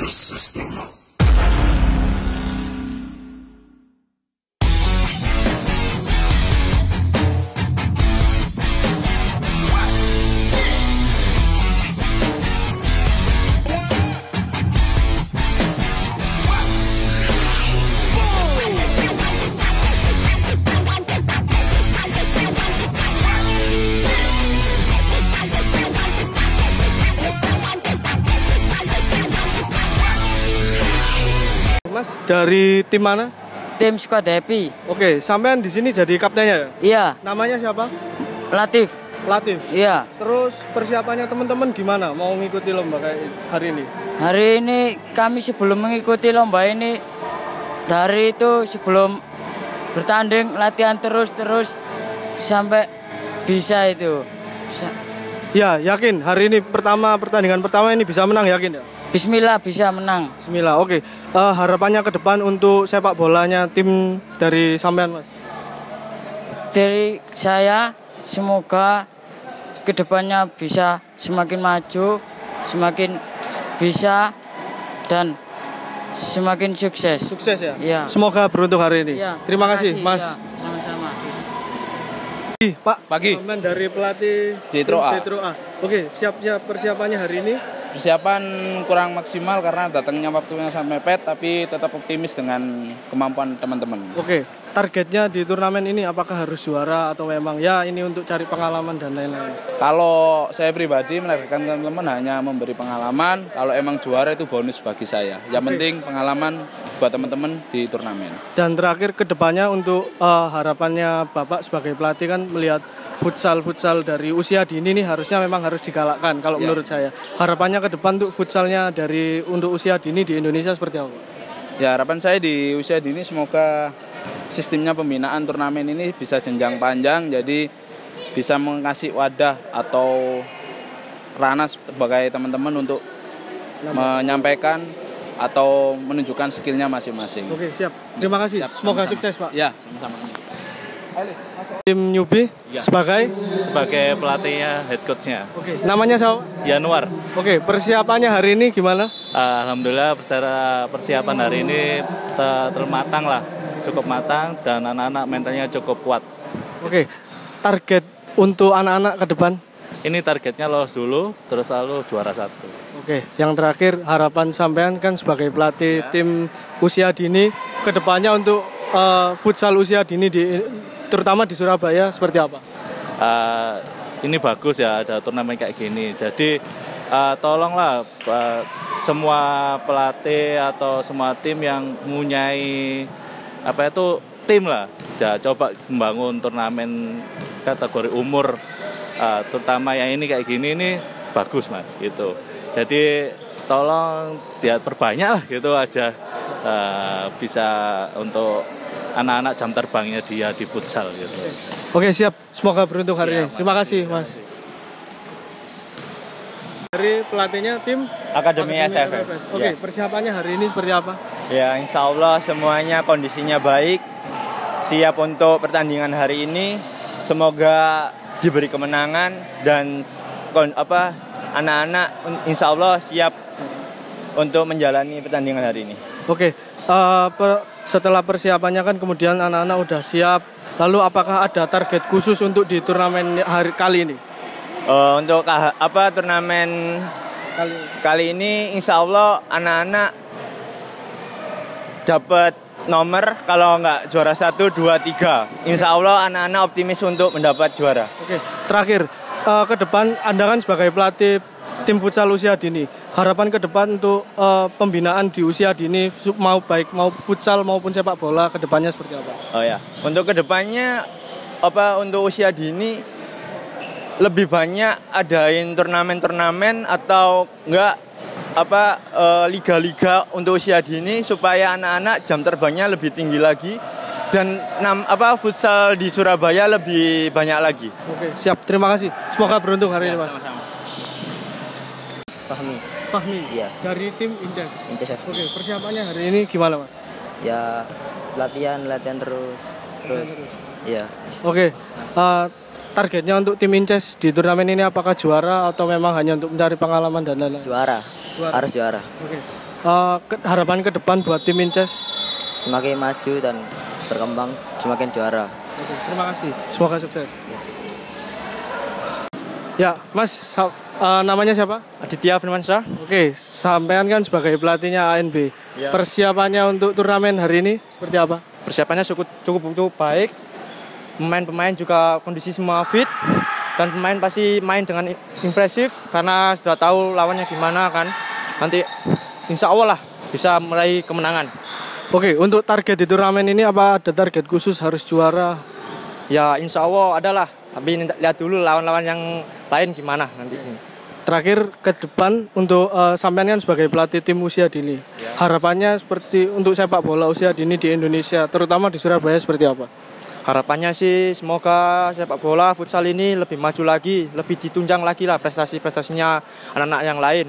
the system. Dari tim mana? Tim Squad Happy. Oke, sampean di sini jadi kaptennya ya? Iya, Namanya siapa? Latif. Latif. Iya. Terus persiapannya teman-teman gimana? Mau ngikuti lomba kayak hari ini? Hari ini kami sebelum mengikuti lomba ini dari itu sebelum bertanding latihan terus-terus sampai bisa itu. Ya, yakin hari ini pertama pertandingan pertama ini bisa menang yakin ya? Bismillah bisa menang. Bismillah. Oke. Eh, harapannya ke depan untuk sepak bolanya tim dari sampean, Mas. Dari saya semoga ke depannya bisa semakin maju, semakin bisa dan semakin sukses. Sukses ya. Iya. Semoga beruntung hari ini. Iya, Terima kasih, Mas. Sama-sama. Ih, Pak. Pagi. Sampean dari pelatih Citro tim A. Citro A. Oke, siap-siap persiapannya hari ini. Persiapan kurang maksimal karena datangnya waktunya sampai mepet tapi tetap optimis dengan kemampuan teman-teman. Oke, targetnya di turnamen ini apakah harus juara atau memang ya ini untuk cari pengalaman dan lain-lain? Kalau saya pribadi menargetkan teman-teman hanya memberi pengalaman, kalau emang juara itu bonus bagi saya. Yang Oke. penting pengalaman buat teman-teman di turnamen. Dan terakhir ke depannya untuk eh, harapannya Bapak sebagai pelatih kan melihat futsal-futsal dari usia dini nih harusnya memang harus digalakkan kalau Ya. menurut saya. Harapannya ke depan untuk futsalnya dari untuk usia dini di Indonesia seperti apa? Ya harapan saya di usia dini semoga sistemnya pembinaan turnamen ini bisa jenjang panjang jadi bisa mengasih wadah atau ranah sebagai teman-teman untuk menyampaikan atau menunjukkan skillnya masing-masing. Oke, siap. Terima kasih. Siap, Semoga sama-sama. sukses, Pak. Ya, sama-sama. Tim newbie Ya. sebagai sebagai pelatihnya head coachnya Oke, namanya siapa? Januar. Oke, persiapannya hari ini gimana? Alhamdulillah secara persiapan hari ini te- termatang lah, cukup matang dan anak-anak mentalnya cukup kuat. Oke, target untuk anak-anak ke depan. Ini targetnya lolos dulu, terus lalu juara satu. Oke, yang terakhir harapan sampean kan sebagai pelatih tim usia dini ke depannya untuk eh, futsal usia dini di terutama di Surabaya seperti apa? Uh, ini bagus ya ada turnamen kayak gini. Jadi uh, tolonglah uh, semua pelatih atau semua tim yang mempunyai apa itu tim lah, ya coba membangun turnamen kategori umur, uh, terutama yang ini kayak gini ini bagus mas gitu. Jadi tolong dia perbanyak lah gitu aja uh, bisa untuk anak-anak jam terbangnya dia di futsal gitu. Oke, siap. Semoga beruntung hari ini. Terima kasih, Mas. Dari pelatihnya tim Akademi. SFF. Oke, Ya. persiapannya hari ini seperti apa? Ya, insya Allah semuanya kondisinya baik, siap untuk pertandingan hari ini. Semoga diberi kemenangan dan apa anak-anak insya Allah siap untuk menjalani pertandingan hari ini. Oke, eh, per- setelah persiapannya kan kemudian anak-anak udah siap. Lalu apakah ada target khusus untuk di turnamen hari kali ini? Eh, untuk apa turnamen Kali ini. kali ini insya Allah anak-anak dapat nomor kalau nggak juara satu dua tiga insya Allah anak-anak optimis untuk mendapat juara Oke, terakhir eh, ke depan Anda kan sebagai pelatih tim futsal usia dini, harapan ke depan untuk eh, pembinaan di usia dini mau baik mau futsal maupun sepak bola ke depannya seperti apa? oh ya untuk ke depannya apa untuk usia dini lebih banyak adain turnamen-turnamen atau enggak apa eh, liga-liga untuk usia dini supaya anak-anak jam terbangnya lebih tinggi lagi dan nam, apa futsal di Surabaya lebih banyak lagi. Oke, siap. Terima kasih. Semoga beruntung hari ini, Mas. Fahmi, Fahmi. Iya. Dari tim Inces. Inces FC. Oke, persiapannya hari ini gimana, Mas? Ya latihan, latihan terus, terus. Ya, Oke. eh, targetnya untuk tim Inces di turnamen ini apakah juara atau memang hanya untuk mencari pengalaman dan lain-lain? juara. Juara. Harus juara. Oke. Eh, ke- harapan ke depan buat tim Inces. Semakin maju dan berkembang semakin juara. Oke, terima kasih. Semoga sukses. Ya, Mas, eh, namanya siapa? Aditya Firmansyah. Oke, sampean kan sebagai pelatihnya ANB. Persiapannya untuk turnamen hari ini seperti apa? Persiapannya cukup cukup cukup baik. Pemain-pemain juga kondisi semua fit dan pemain pasti main dengan impresif karena sudah tahu lawannya gimana kan. Nanti insya Allah lah bisa meraih kemenangan. Oke, untuk target di turnamen ini apa ada target khusus harus juara? Ya insya Allah adalah. Tapi lihat dulu lawan-lawan yang lain gimana nanti. Terakhir ke depan untuk eh, sampean kan sebagai pelatih tim usia dini. Harapannya seperti untuk sepak bola usia dini di Indonesia, terutama di Surabaya seperti apa? Harapannya sih semoga sepak bola futsal ini lebih maju lagi, lebih ditunjang lagi lah prestasi-prestasinya anak-anak yang lain.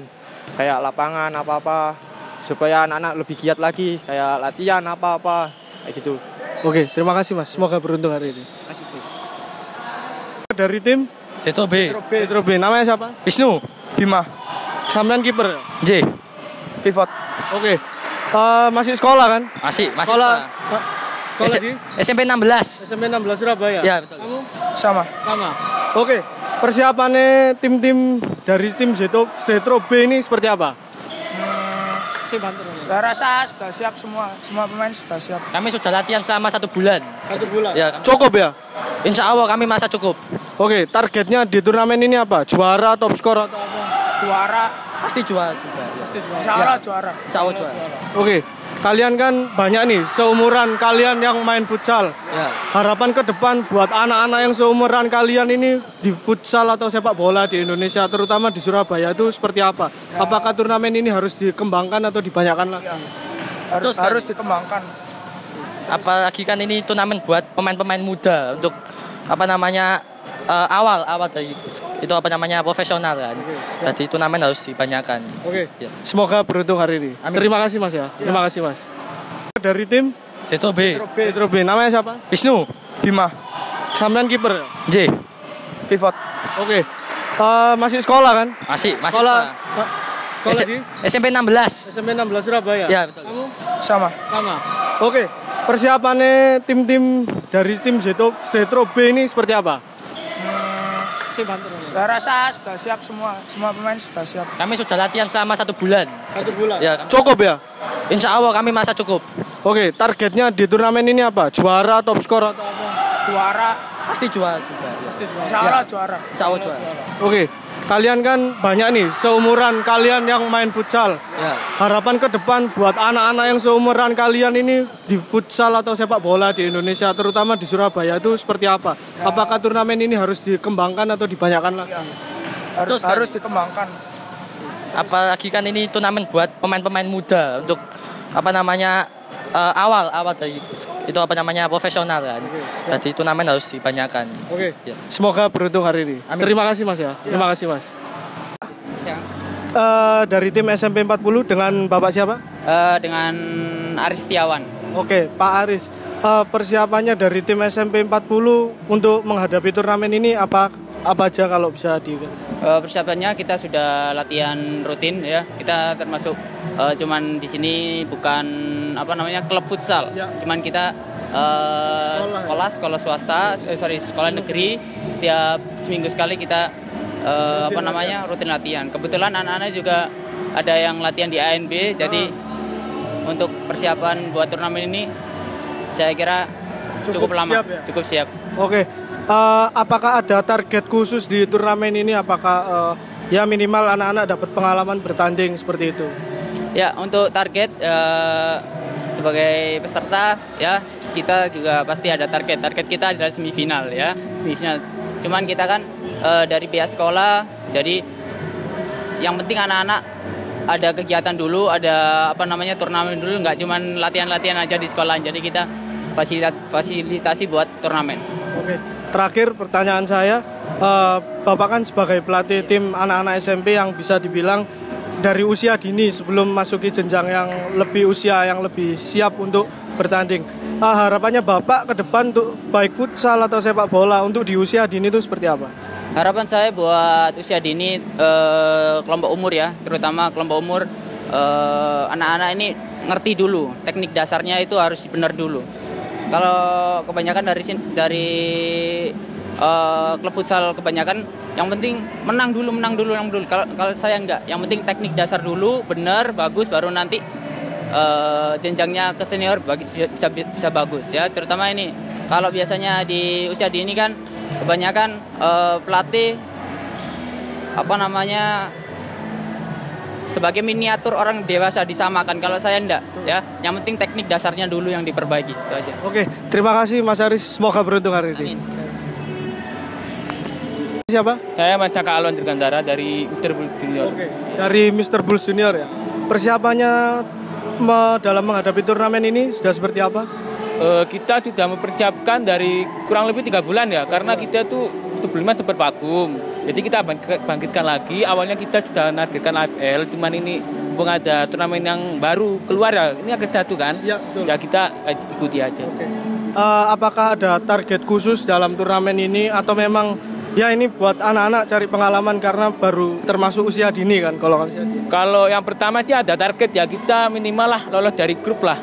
Kayak lapangan apa-apa supaya anak-anak lebih giat lagi, kayak latihan apa-apa kayak gitu. Oke, terima kasih Mas. Semoga beruntung hari ini. Dari tim Seto B. Petro B, namanya siapa? Wisnu. Bima, Sampean kiper. J. pivot. Oke. Eh, masih sekolah kan? Masih masih Sekolah. sekolah. Sekolah S- di SMP 16. SMP 16 Surabaya. Ya, betul. Kamu Sama. sama. Oke. Persiapannya tim-tim dari tim Zetro, Zetro B ini seperti apa? Saya rasa sudah siap semua, semua pemain sudah siap. Kami sudah latihan selama satu bulan. Satu bulan. Ya, Cukup ya? insya Allah kami masa cukup. Oke, targetnya di turnamen ini apa? Juara, top skor atau apa? Juara, Pasti juara juga. ya. insya Allah juara. Insya Allah juara. Oke. Kalian kan banyak nih seumuran kalian yang main futsal. Ya. Harapan ke depan buat anak-anak yang seumuran kalian ini di futsal atau sepak bola di Indonesia, terutama di Surabaya itu seperti apa? Apakah turnamen ini harus dikembangkan atau dibanyakan lagi? Harus, Betul sekali. harus dikembangkan. Apalagi kan ini turnamen buat pemain-pemain muda untuk apa namanya eh, awal awal dari itu apa namanya profesional kan. Jadi turnamen harus dibanyakan. Oke. Ya. Semoga beruntung hari ini. Amin. Terima kasih Mas ya. Terima kasih Mas. Dari tim Seto B. Petro B, namanya siapa? Wisnu. Bima, Sampean kiper. J. pivot. Oke. Eh, masih sekolah kan? Masih masih Sekolah. sekolah. Sekolah S- di SMP 16. SMP 16 Surabaya. Ya, betul. Kamu Sama. sama. Oke. Persiapannya tim-tim dari tim Zetro, Zetro B ini seperti apa? Saya rasa sudah siap semua, semua pemain sudah siap. Kami sudah latihan selama satu bulan. Satu bulan. Ya, Cukup ya? insya Allah kami masa cukup. Oke, targetnya di turnamen ini apa? Juara, top skor atau apa? Juara, Pasti juara juga. ya. insya Allah juara. Insya Allah juara. Oke, kalian kan banyak nih seumuran kalian yang main futsal. Ya. Harapan ke depan buat anak-anak yang seumuran kalian ini di futsal atau sepak bola di Indonesia, terutama di Surabaya itu seperti apa? Apakah turnamen ini harus dikembangkan atau dibanyakan lagi? Harus, Betul sekali. harus dikembangkan. Apalagi kan ini turnamen buat pemain-pemain muda untuk apa namanya eh, awal awal dari itu apa namanya profesional kan. Jadi turnamen harus dibanyakan. Oke, Ya. semoga beruntung hari ini. Amin. Terima kasih Mas ya. Terima kasih Mas. Eh, dari tim SMP 40 dengan Bapak siapa? Eh, dengan Aris Setiawan. Oke, Pak Aris. Eh, persiapannya dari tim SMP 40 untuk menghadapi turnamen ini apa apa aja kalau bisa di Eh, persiapannya kita sudah latihan rutin ya. Kita termasuk eh, cuman di sini bukan apa namanya klub futsal. Ya. Cuman kita eh, Sekolah ya? sekolah sekolah swasta, eh, sorry sekolah negeri. Setiap seminggu sekali kita eh, apa namanya rutin latihan. Kebetulan anak-anak juga ada yang latihan di ANB. Jadi untuk persiapan buat turnamen ini saya kira Cukup cukup, lama, siap ya? cukup siap. Oke, eh, apakah ada target khusus di turnamen ini? Apakah eh, ya minimal anak-anak dapat pengalaman bertanding seperti itu? Ya, untuk target eh, sebagai peserta ya kita juga pasti ada target. Target kita adalah semifinal ya, semifinal. Cuman kita kan eh, dari pihak sekolah, jadi yang penting anak-anak ada kegiatan dulu, ada apa namanya turnamen dulu, nggak cuman latihan-latihan aja di sekolah. Jadi kita fasilitas fasilitasi buat turnamen. Oke, terakhir pertanyaan saya, eh, Bapak kan sebagai pelatih tim anak-anak SMP yang bisa dibilang dari usia dini sebelum masuki jenjang yang lebih usia yang lebih siap untuk bertanding. Eh, harapannya Bapak ke depan untuk baik futsal atau sepak bola untuk di usia dini itu seperti apa? Harapan saya buat usia dini eh, kelompok umur ya, terutama kelompok umur anak-anak ini ngerti dulu teknik dasarnya itu harus benar dulu. Kalau kebanyakan dari dari eh, klub futsal kebanyakan yang penting menang dulu, menang dulu, menang dulu. Kalau kalau saya enggak, yang penting teknik dasar dulu benar, bagus, baru nanti eh, jenjangnya ke senior bagi bisa bisa bagus ya. Terutama ini kalau biasanya di usia dini kan kebanyakan eh, pelatih apa namanya sebagai miniatur orang dewasa disamakan. Kalau saya enggak ya, yang penting teknik dasarnya dulu yang diperbaiki itu aja. Oke, terima kasih Mas Aris. Semoga beruntung hari ini. Siapa? Saya Mas Caka Alwan Dirgantara dari Mr. Bull Junior. Dari Mr. Bulls Junior ya. Persiapannya dalam menghadapi turnamen ini sudah seperti apa? Eh, kita sudah mempersiapkan dari kurang lebih tiga bulan ya, karena kita tuh sebelumnya sempat vakum. Jadi kita bangk- bangkitkan lagi. Awalnya kita sudah menargetkan AFL, cuman ini belum ada turnamen yang baru keluar ya. Ini agak satu kan? Ya, betul. Ya kita eh, ikuti aja. Eh, apakah ada target khusus dalam turnamen ini atau memang ya ini buat anak-anak cari pengalaman karena baru termasuk usia dini kan kalau usia dini. Kalau yang pertama sih ada target ya kita minimal lah lolos dari grup lah.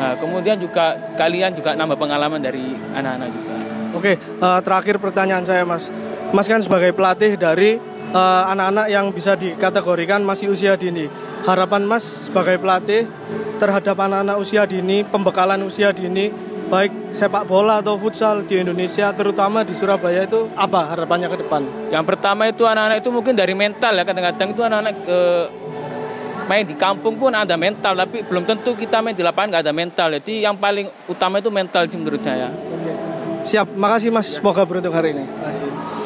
Nah, kemudian juga kalian juga nambah pengalaman dari anak-anak juga. Oke, eh, terakhir pertanyaan saya Mas. Mas kan sebagai pelatih dari eh, anak-anak yang bisa dikategorikan masih usia dini. Harapan Mas sebagai pelatih terhadap anak-anak usia dini, pembekalan usia dini, baik sepak bola atau futsal di Indonesia, terutama di Surabaya itu apa harapannya ke depan? Yang pertama itu anak-anak itu mungkin dari mental ya kadang-kadang itu anak-anak eh, main di kampung pun ada mental tapi belum tentu kita main di lapangan nggak ada mental. Jadi yang paling utama itu mental sih menurut saya. Siap, makasih Mas. Semoga beruntung hari ini. Makasih.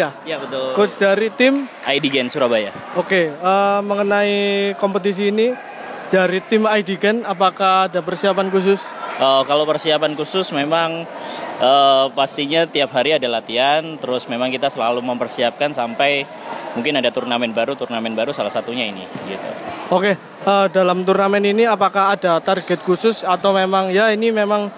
Ya, Ya betul. coach dari tim ID Gen Surabaya. Oke, eh, mengenai kompetisi ini dari tim IDGen apakah ada persiapan khusus? Eh, kalau persiapan khusus memang eh, pastinya tiap hari ada latihan, terus memang kita selalu mempersiapkan sampai mungkin ada turnamen baru, turnamen baru salah satunya ini gitu. Oke, eh, dalam turnamen ini apakah ada target khusus atau memang ya ini memang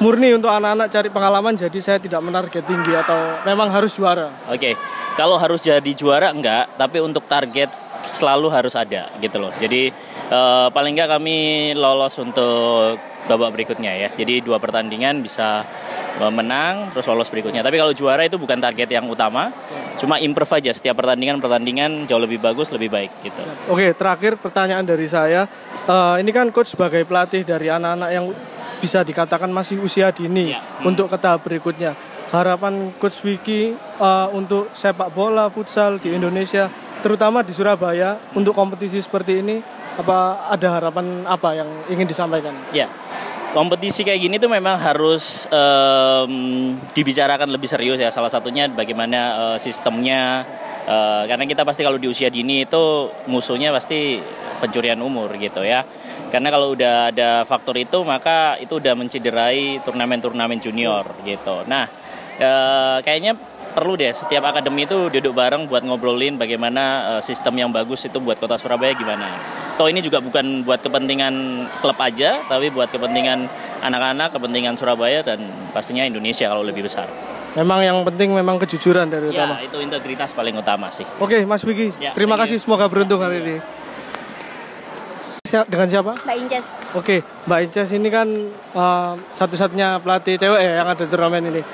murni untuk anak-anak cari pengalaman jadi saya tidak menarget tinggi atau memang harus juara? Oke, kalau harus jadi juara enggak, tapi untuk target selalu harus ada gitu loh. Jadi eh, paling enggak kami lolos untuk babak berikutnya ya. Jadi dua pertandingan bisa menang terus lolos berikutnya. Tapi kalau juara itu bukan target yang utama, cuma improve aja setiap pertandingan pertandingan jauh lebih bagus, lebih baik gitu. Oke, terakhir pertanyaan dari saya. Eh, ini kan coach sebagai pelatih dari anak-anak yang bisa dikatakan masih usia dini untuk ke tahap berikutnya. Harapan coach Wiki eh, untuk sepak bola futsal di Indonesia, terutama di Surabaya untuk kompetisi seperti ini, apa ada harapan apa yang ingin disampaikan? Ya, kompetisi kayak gini tuh memang harus em, dibicarakan lebih serius ya. Salah satunya bagaimana eh, sistemnya. Eh, karena kita pasti kalau di usia dini itu musuhnya pasti pencurian umur gitu ya. Karena kalau udah ada faktor itu maka itu udah mencederai turnamen-turnamen junior gitu. Nah, eh, kayaknya perlu deh setiap akademi itu duduk bareng buat ngobrolin bagaimana eh, sistem yang bagus itu buat kota Surabaya gimana. Toh ini juga bukan buat kepentingan klub aja, tapi buat kepentingan anak-anak, kepentingan Surabaya dan pastinya Indonesia kalau lebih besar. Memang yang penting memang kejujuran dari utama. Ya, itu integritas paling utama sih. Oke, Mas Wiki, Ya, terima kasih semoga beruntung hari ini. Siap, dengan siapa? Mbak Inces. Oke, Mbak Inces ini kan uh, satu-satunya pelatih cewek ya yang ada di turnamen ini.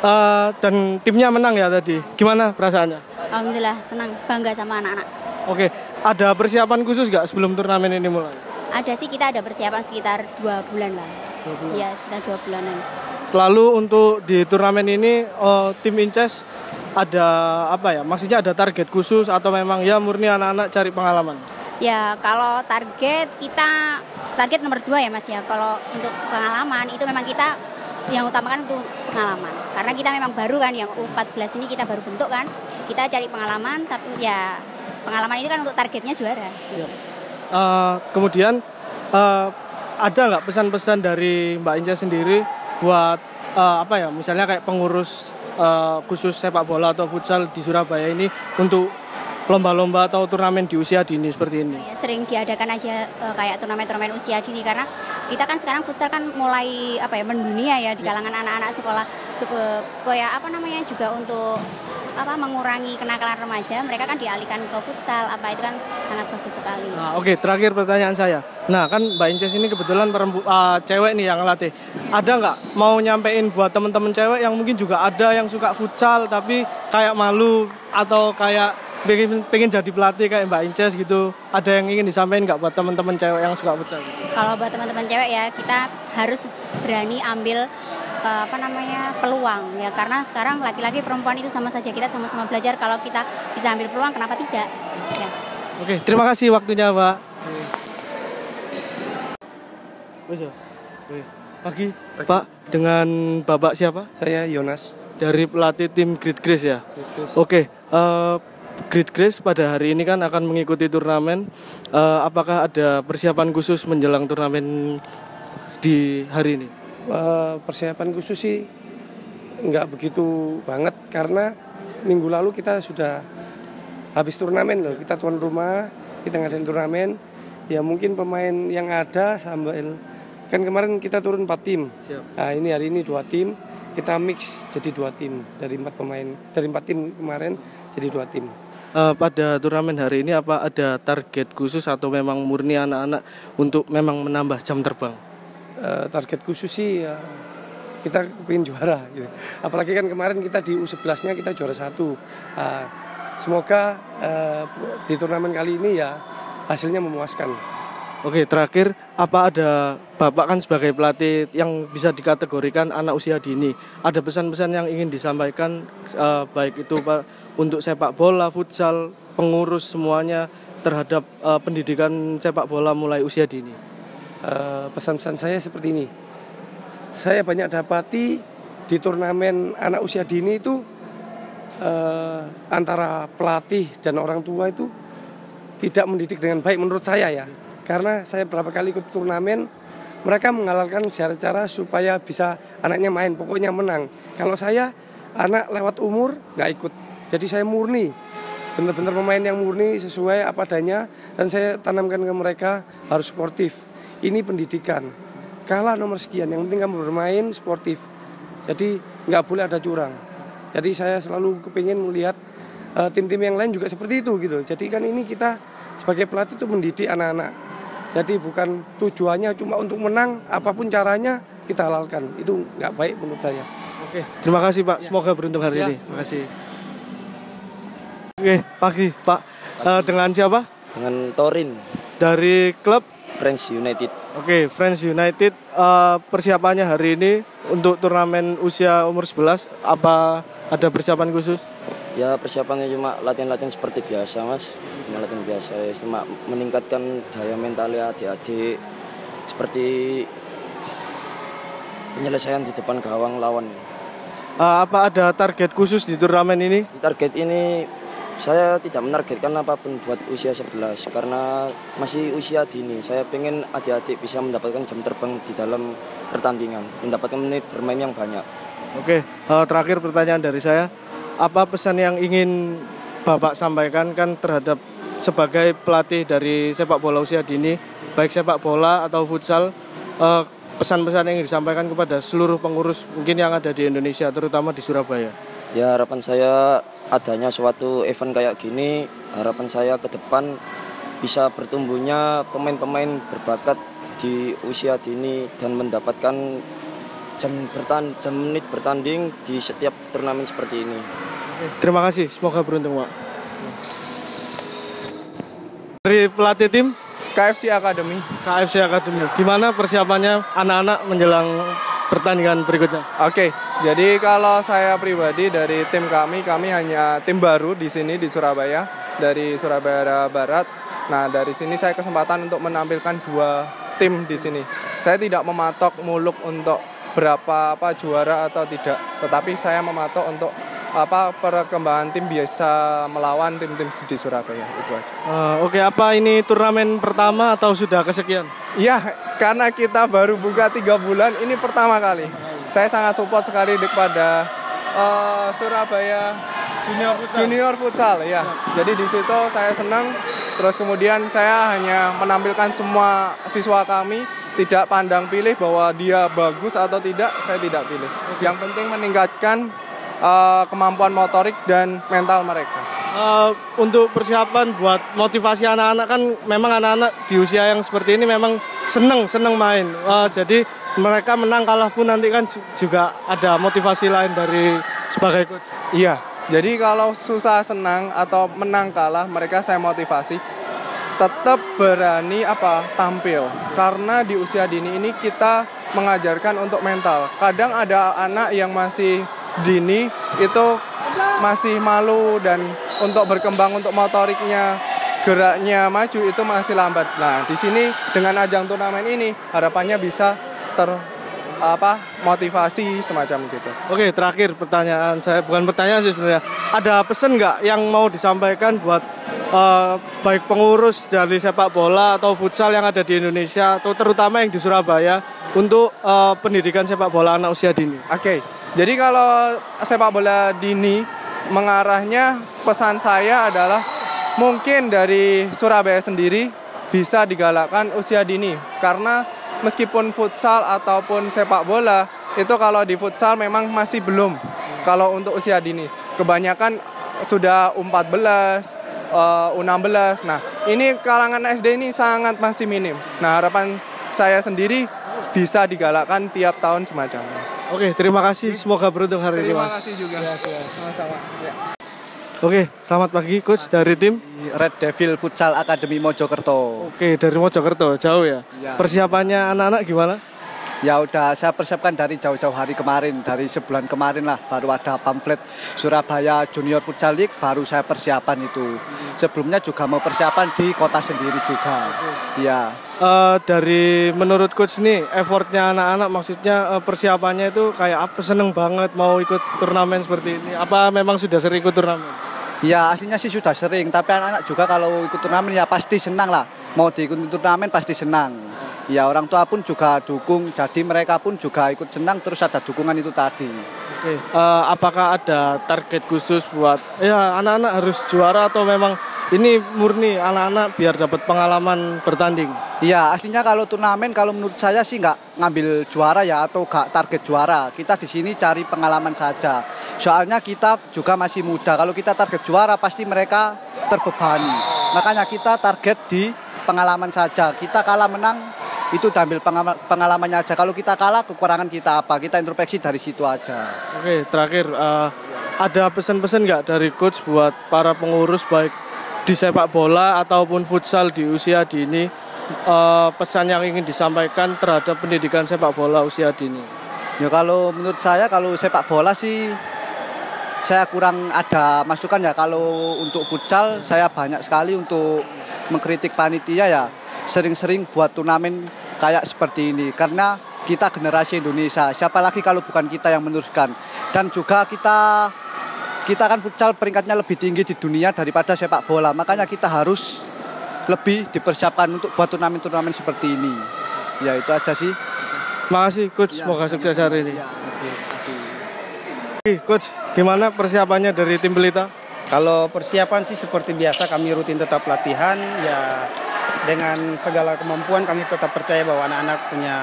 Uh, dan timnya menang ya tadi. Gimana perasaannya? Alhamdulillah senang, bangga sama anak-anak. Oke, ada persiapan khusus nggak sebelum turnamen ini mulai? Ada sih kita ada persiapan sekitar dua bulan lah. Dua bulan. Iya sekitar dua bulanan. Lalu untuk di turnamen ini uh, tim Inces ada apa ya? Maksudnya ada target khusus atau memang ya murni anak-anak cari pengalaman? Ya kalau target kita target nomor dua ya mas ya. Kalau untuk pengalaman itu memang kita yang utamakan untuk pengalaman. Karena kita memang baru kan yang U14 ini kita baru bentuk kan. Kita cari pengalaman tapi ya pengalaman itu kan untuk targetnya juara. Uh, kemudian uh, ada nggak pesan-pesan dari Mbak Inca sendiri buat uh, apa ya misalnya kayak pengurus uh, khusus sepak bola atau futsal di Surabaya ini untuk lomba-lomba atau turnamen di usia dini seperti ini. Ya, sering diadakan aja eh, kayak turnamen-turnamen usia dini karena kita kan sekarang futsal kan mulai apa ya mendunia ya di kalangan anak-anak sekolah kayak apa namanya juga untuk apa mengurangi kenakalan remaja, mereka kan dialihkan ke futsal. Apa itu kan sangat bagus sekali. Nah, Oke, terakhir pertanyaan saya. Nah, kan Mbak Inces ini kebetulan perempu, ah, cewek nih yang ngelatih. Ada nggak mau nyampein buat temen-temen cewek yang mungkin juga ada yang suka futsal tapi kayak malu atau kayak pengen, pengen jadi pelatih kayak Mbak Inces gitu. Ada yang ingin disampaikan nggak buat temen-temen cewek yang suka futsal? Kalau buat teman-teman cewek ya, kita harus berani ambil eh, apa namanya peluang ya karena sekarang laki-laki perempuan itu sama saja kita sama-sama belajar kalau kita bisa ambil peluang kenapa tidak ya. Oke, terima kasih waktunya, Pak. Ya? Oke. Pagi, Pak, dengan Bapak siapa? Saya Yonas. Dari pelatih tim Great Grace ya? Oke, eh, Great Grace pada hari ini kan akan mengikuti turnamen. Eh, apakah ada persiapan khusus menjelang turnamen di hari ini? Eh, persiapan khusus sih nggak begitu banget karena minggu lalu kita sudah habis turnamen loh. Kita tuan rumah, kita ngadain turnamen. Ya mungkin pemain yang ada sambil kan kemarin kita turun 4 tim. Nah ini hari ini dua tim. Kita mix jadi dua tim dari empat pemain dari empat tim kemarin jadi dua tim. Eh, pada turnamen hari ini apa ada target khusus atau memang murni anak-anak untuk memang menambah jam terbang? Eh, target khusus sih ya kita pengen juara gitu. Apalagi kan kemarin kita di U11-nya kita juara satu. Nah, semoga eh, di turnamen kali ini ya hasilnya memuaskan. Oke, terakhir apa ada Bapak kan sebagai pelatih yang bisa dikategorikan anak usia dini. Ada pesan-pesan yang ingin disampaikan eh, baik itu Pak untuk sepak bola, futsal, pengurus semuanya terhadap eh, pendidikan sepak bola mulai usia dini. Eh, pesan-pesan saya seperti ini. Saya banyak dapati di turnamen anak usia dini itu eh, antara pelatih dan orang tua itu tidak mendidik dengan baik menurut saya ya. Karena saya berapa kali ikut turnamen, mereka mengalalkan cara-cara supaya bisa anaknya main, pokoknya menang. Kalau saya anak lewat umur nggak ikut, jadi saya murni, benar-benar pemain yang murni sesuai apa adanya dan saya tanamkan ke mereka harus sportif. Ini pendidikan. Kalah nomor sekian, yang penting kamu bermain sportif. Jadi nggak boleh ada curang. Jadi saya selalu kepingin melihat eh, tim-tim yang lain juga seperti itu gitu. Jadi kan ini kita sebagai pelatih itu mendidik anak-anak. Jadi bukan tujuannya cuma untuk menang, apa pun caranya kita halalkan. Itu nggak baik menurut saya. Oke, terima kasih Pak. Semoga beruntung hari Ya. ini. Terima kasih. Oke, pagi Pak. Eh, dengan siapa? dengan Torin Dari klub Friends United. Oke, Friends United eh, persiapannya hari ini untuk turnamen usia umur 11 apa ada persiapan khusus? Ya persiapannya cuma latihan-latihan seperti biasa mas, cuma latihan biasa ya. cuma meningkatkan daya mentalnya adik-adik seperti penyelesaian di depan gawang lawan. Eh, apa ada target khusus di turnamen ini? Target ini saya tidak menargetkan apa pun buat usia 11 karena masih usia dini. Saya pengen adik-adik bisa mendapatkan jam terbang di dalam pertandingan, mendapatkan menit bermain yang banyak. Oke, eh, terakhir pertanyaan dari saya. Apa pesan yang ingin Bapak sampaikan kan terhadap sebagai pelatih dari sepak bola usia dini, baik sepak bola atau futsal, eh, pesan-pesan yang disampaikan kepada seluruh pengurus mungkin yang ada di Indonesia, terutama di Surabaya. Ya harapan saya adanya suatu event kayak gini, harapan saya ke depan bisa bertumbuhnya pemain-pemain berbakat di usia dini dan mendapatkan jam bertan jam menit bertanding di setiap turnamen seperti ini. Terima kasih, semoga beruntung, Pak. Dari pelatih tim KFC Academy. KFC Academy. Gimana persiapannya anak-anak menjelang pertandingan berikutnya? Oke, jadi kalau saya pribadi dari tim kami, kami hanya tim baru di sini di Surabaya, dari Surabaya Barat. Nah, dari sini saya kesempatan untuk menampilkan dua tim di sini. Saya tidak mematok muluk untuk berapa apa juara atau tidak, tetapi saya mematok untuk apa perkembangan tim biasa melawan tim-tim di Surabaya itu aja. Eh, Oke, apa ini turnamen pertama atau sudah kesekian? Iya, karena kita baru buka tiga bulan, ini pertama kali. Saya sangat support sekali kepada eh, Surabaya Junior Futsal. Junior Futsal, ya. Jadi di situ saya senang. Terus kemudian saya hanya menampilkan semua siswa kami, tidak pandang pilih bahwa dia bagus atau tidak, saya tidak pilih. Yang penting meningkatkan eh, kemampuan motorik dan mental mereka. Eh, untuk persiapan buat motivasi anak-anak kan memang anak-anak di usia yang seperti ini memang seneng seneng main. Eh, jadi mereka menang kalah pun nanti kan ju- juga ada motivasi lain dari sebagai coach. Iya, jadi kalau susah senang atau menang kalah mereka saya motivasi tetap berani apa tampil karena di usia dini ini kita mengajarkan untuk mental. Kadang ada anak yang masih dini itu masih malu dan untuk berkembang untuk motoriknya geraknya maju itu masih lambat. Nah, di sini dengan ajang turnamen ini harapannya bisa ter apa motivasi semacam gitu. Oke, terakhir pertanyaan saya bukan pertanyaan sih sebenarnya. Ada pesan nggak yang mau disampaikan buat eh, baik pengurus dari sepak bola atau futsal yang ada di Indonesia atau terutama yang di Surabaya untuk eh, pendidikan sepak bola anak usia dini? Oke, jadi kalau sepak bola dini mengarahnya pesan saya adalah mungkin dari Surabaya sendiri bisa digalakkan usia dini. Karena meskipun futsal ataupun sepak bola itu kalau di futsal memang masih belum kalau untuk usia dini. Kebanyakan sudah U14 eh, U16 nah ini kalangan SD ini sangat masih minim. Nah harapan saya sendiri bisa digalakkan tiap tahun semacamnya Oke, terima kasih. Semoga beruntung hari ini, Terima Mas. kasih juga. Sama-sama. Ya. Oke, selamat pagi coach dari tim Red Devil Futsal Academy Mojokerto. Oke, dari Mojokerto, jauh ya. Ya. Persiapannya anak-anak gimana? Ya udah saya persiapkan dari jauh-jauh hari kemarin, dari sebulan kemarin lah baru ada pamflet Surabaya Junior Futsal League baru saya persiapan itu. Sebelumnya juga mau persiapan di kota sendiri juga. Ya. Eh, dari menurut coach nih, effortnya anak-anak maksudnya eh, persiapannya itu kayak apa? Seneng banget mau ikut turnamen seperti ini. Apa memang sudah sering ikut turnamen? Ya aslinya sih sudah sering, tapi anak-anak juga kalau ikut turnamen ya pasti senang lah. Mau diikuti turnamen pasti senang. Ya orang tua pun juga dukung, jadi mereka pun juga ikut senang terus ada dukungan itu tadi. Oke. Eh, apakah ada target khusus buat ya anak-anak harus juara atau memang ini murni anak-anak biar dapat pengalaman bertanding? Iya, aslinya kalau turnamen kalau menurut saya sih nggak ngambil juara ya atau nggak target juara. Kita di sini cari pengalaman saja. Soalnya kita juga masih muda. Kalau kita target juara pasti mereka terbebani. Makanya kita target di pengalaman saja. Kita kalah menang itu pengama- pengalamannya aja. Kalau kita kalah kekurangan kita apa? Kita introspeksi dari situ aja. Oke, terakhir eh, ada pesan-pesan nggak dari coach buat para pengurus baik di sepak bola ataupun futsal di usia dini? Eh, pesan yang ingin disampaikan terhadap pendidikan sepak bola usia dini? Ya kalau menurut saya kalau sepak bola sih saya kurang ada masukan ya kalau untuk futsal saya banyak sekali untuk mengkritik panitia ya sering-sering buat turnamen kayak seperti ini. Karena kita generasi Indonesia siapa lagi kalau bukan kita yang meneruskan? Dan juga kita kita kan futsal peringkatnya lebih tinggi di dunia daripada sepak bola. Makanya kita harus lebih dipersiapkan untuk buat turnamen-turnamen seperti ini. Ya itu aja sih. Makasih coach, semoga sukses hari ini. Oke, coach, gimana persiapannya dari tim Pelita? Kalau persiapan sih seperti biasa kami rutin tetap latihan. Ya dengan segala kemampuan kami tetap percaya bahwa anak-anak punya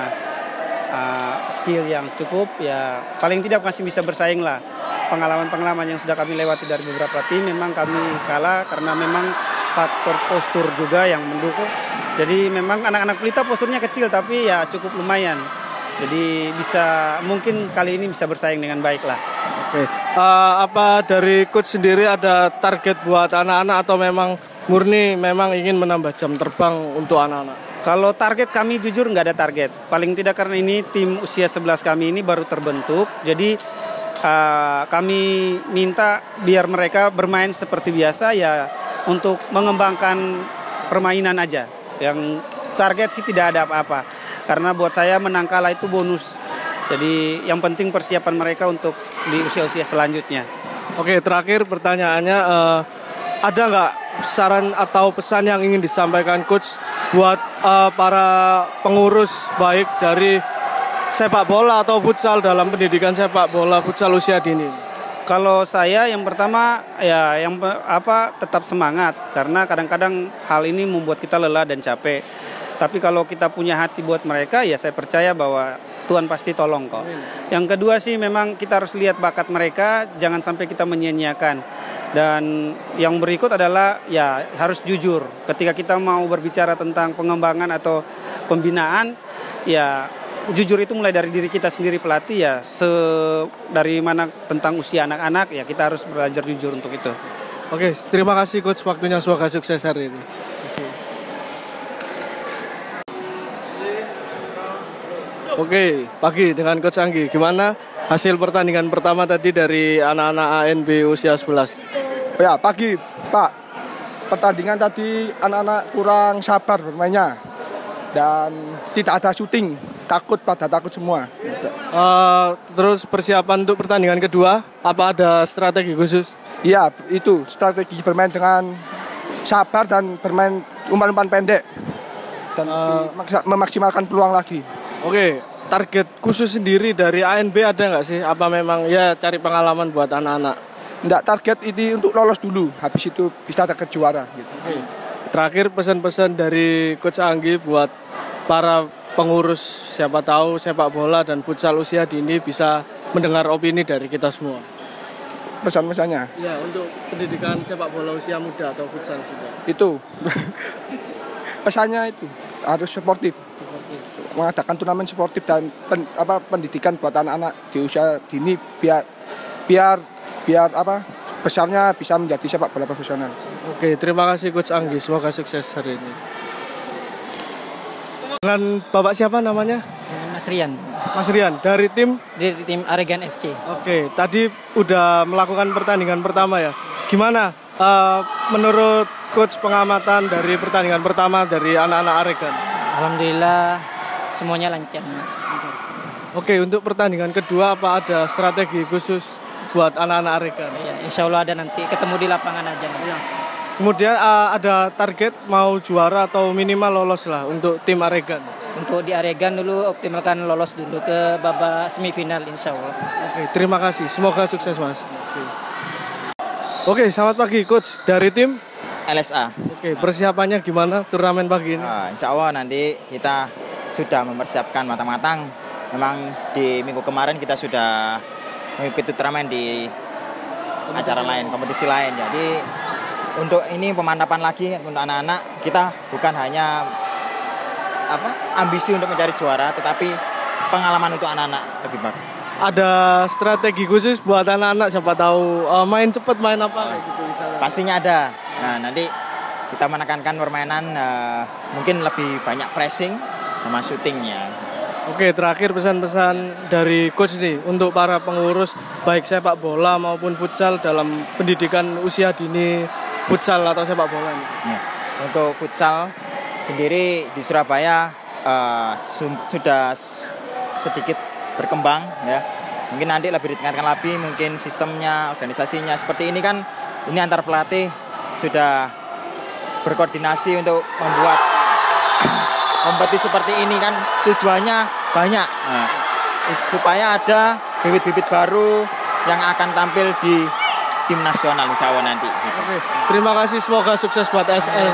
uh, skill yang cukup. Ya paling tidak masih bisa bersaing lah. Pengalaman-pengalaman yang sudah kami lewati dari beberapa tim memang kami kalah karena memang faktor postur juga yang mendukung. Jadi memang anak-anak pelita posturnya kecil tapi ya cukup lumayan. Jadi bisa mungkin kali ini bisa bersaing dengan baik lah. Oke, Eh, apa dari coach sendiri ada target buat anak-anak atau memang murni memang ingin menambah jam terbang untuk anak-anak? Kalau target kami jujur nggak ada target. Paling tidak karena ini tim usia 11 kami ini baru terbentuk. Jadi uh, kami minta biar mereka bermain seperti biasa ya untuk mengembangkan permainan aja. Yang target sih tidak ada apa-apa. Karena buat saya menang kalah itu bonus. Jadi yang penting persiapan mereka untuk di usia-usia selanjutnya. Oke, terakhir pertanyaannya eh, ada nggak saran atau pesan yang ingin disampaikan coach buat eh, para pengurus baik dari sepak bola atau futsal dalam pendidikan sepak bola futsal usia dini? Kalau saya yang pertama ya yang apa tetap semangat karena kadang-kadang hal ini membuat kita lelah dan capek. Tapi kalau kita punya hati buat mereka ya saya percaya bahwa Tuhan pasti tolong kok. Yang kedua sih memang kita harus lihat bakat mereka, jangan sampai kita menyia-nyiakan. Dan yang berikut adalah ya harus jujur. Ketika kita mau berbicara tentang pengembangan atau pembinaan, ya jujur itu mulai dari diri kita sendiri pelatih ya. Se dari mana tentang usia anak-anak ya kita harus belajar jujur untuk itu. Oke, terima kasih coach waktunya semoga sukses hari ini. Oke, pagi dengan coach Anggi. Gimana hasil pertandingan pertama tadi dari anak-anak ANB usia 11? Ya, pagi, Pak. Pertandingan tadi anak-anak kurang sabar bermainnya. Dan tidak ada syuting, takut pada takut semua. Eh, terus persiapan untuk pertandingan kedua, apa ada strategi khusus? Iya, itu strategi bermain dengan sabar dan bermain umpan-umpan pendek dan maksa- memaksimalkan peluang lagi. Oke, target khusus sendiri dari ANB ada nggak sih? Apa memang ya cari pengalaman buat anak-anak? Nggak target ini untuk lolos dulu, habis itu bisa target juara. Gitu. Terakhir pesan-pesan dari Coach Anggi buat para pengurus siapa tahu sepak bola dan futsal usia dini bisa mendengar opini dari kita semua. Pesan-pesannya Ya, untuk pendidikan sepak bola usia muda atau futsal juga. itu pesannya itu harus sportif mengadakan turnamen sportif dan pen- apa pendidikan buat anak-anak di usia dini biar biar biar apa besarnya bisa menjadi sepak bola profesional. Oke, terima kasih Coach Anggi. Semoga sukses hari ini. Dengan Bapak siapa namanya? Mas Rian. Mas Rian, dari tim? Dari tim Aregan FC. Oke, tadi udah melakukan pertandingan pertama ya. Gimana eh, menurut coach pengamatan dari pertandingan pertama dari anak-anak Aregan? Alhamdulillah semuanya lancar, Mas. Oke, untuk pertandingan kedua apa ada strategi khusus buat anak-anak Aregan? Ya, insya Allah ada nanti ketemu di lapangan aja. Kemudian eh, ada target mau juara atau minimal lolos lah untuk tim Aregan. Untuk di Aregan dulu optimalkan lolos dulu ke babak semifinal insya Allah. Oke, terima kasih. Semoga sukses, Mas. Oke, selamat pagi, coach. Dari tim LSA. Oke, persiapannya gimana turnamen pagi ini? Nah, insya Allah nanti kita sudah mempersiapkan matang-matang. Memang di minggu kemarin kita sudah mengikuti turnamen di acara lain, kompetisi lain. Jadi untuk ini pemantapan lagi untuk anak-anak kita bukan hanya apa ambisi untuk mencari juara, tetapi pengalaman untuk anak-anak lebih bagus. Ada strategi khusus buat anak-anak siapa tahu eh, main cepet main apa kayak gitu misalnya. Pastinya ada. Nah, nanti kita menekankan permainan eh, mungkin lebih banyak pressing sama syutingnya. Oke, terakhir pesan-pesan dari coach nih untuk para pengurus baik sepak bola maupun futsal dalam pendidikan usia dini futsal atau sepak bola. nih. Ya. Untuk futsal sendiri di Surabaya su- sudah sedikit berkembang ya. Mungkin nanti lebih ditingkatkan lagi mungkin sistemnya, organisasinya seperti ini kan ini antar pelatih sudah berkoordinasi untuk membuat kompetisi seperti ini kan tujuannya banyak Nah, supaya ada bibit-bibit baru yang akan tampil di tim nasional insya Allah nanti. gitu. Oke, terima kasih semoga sukses buat SL.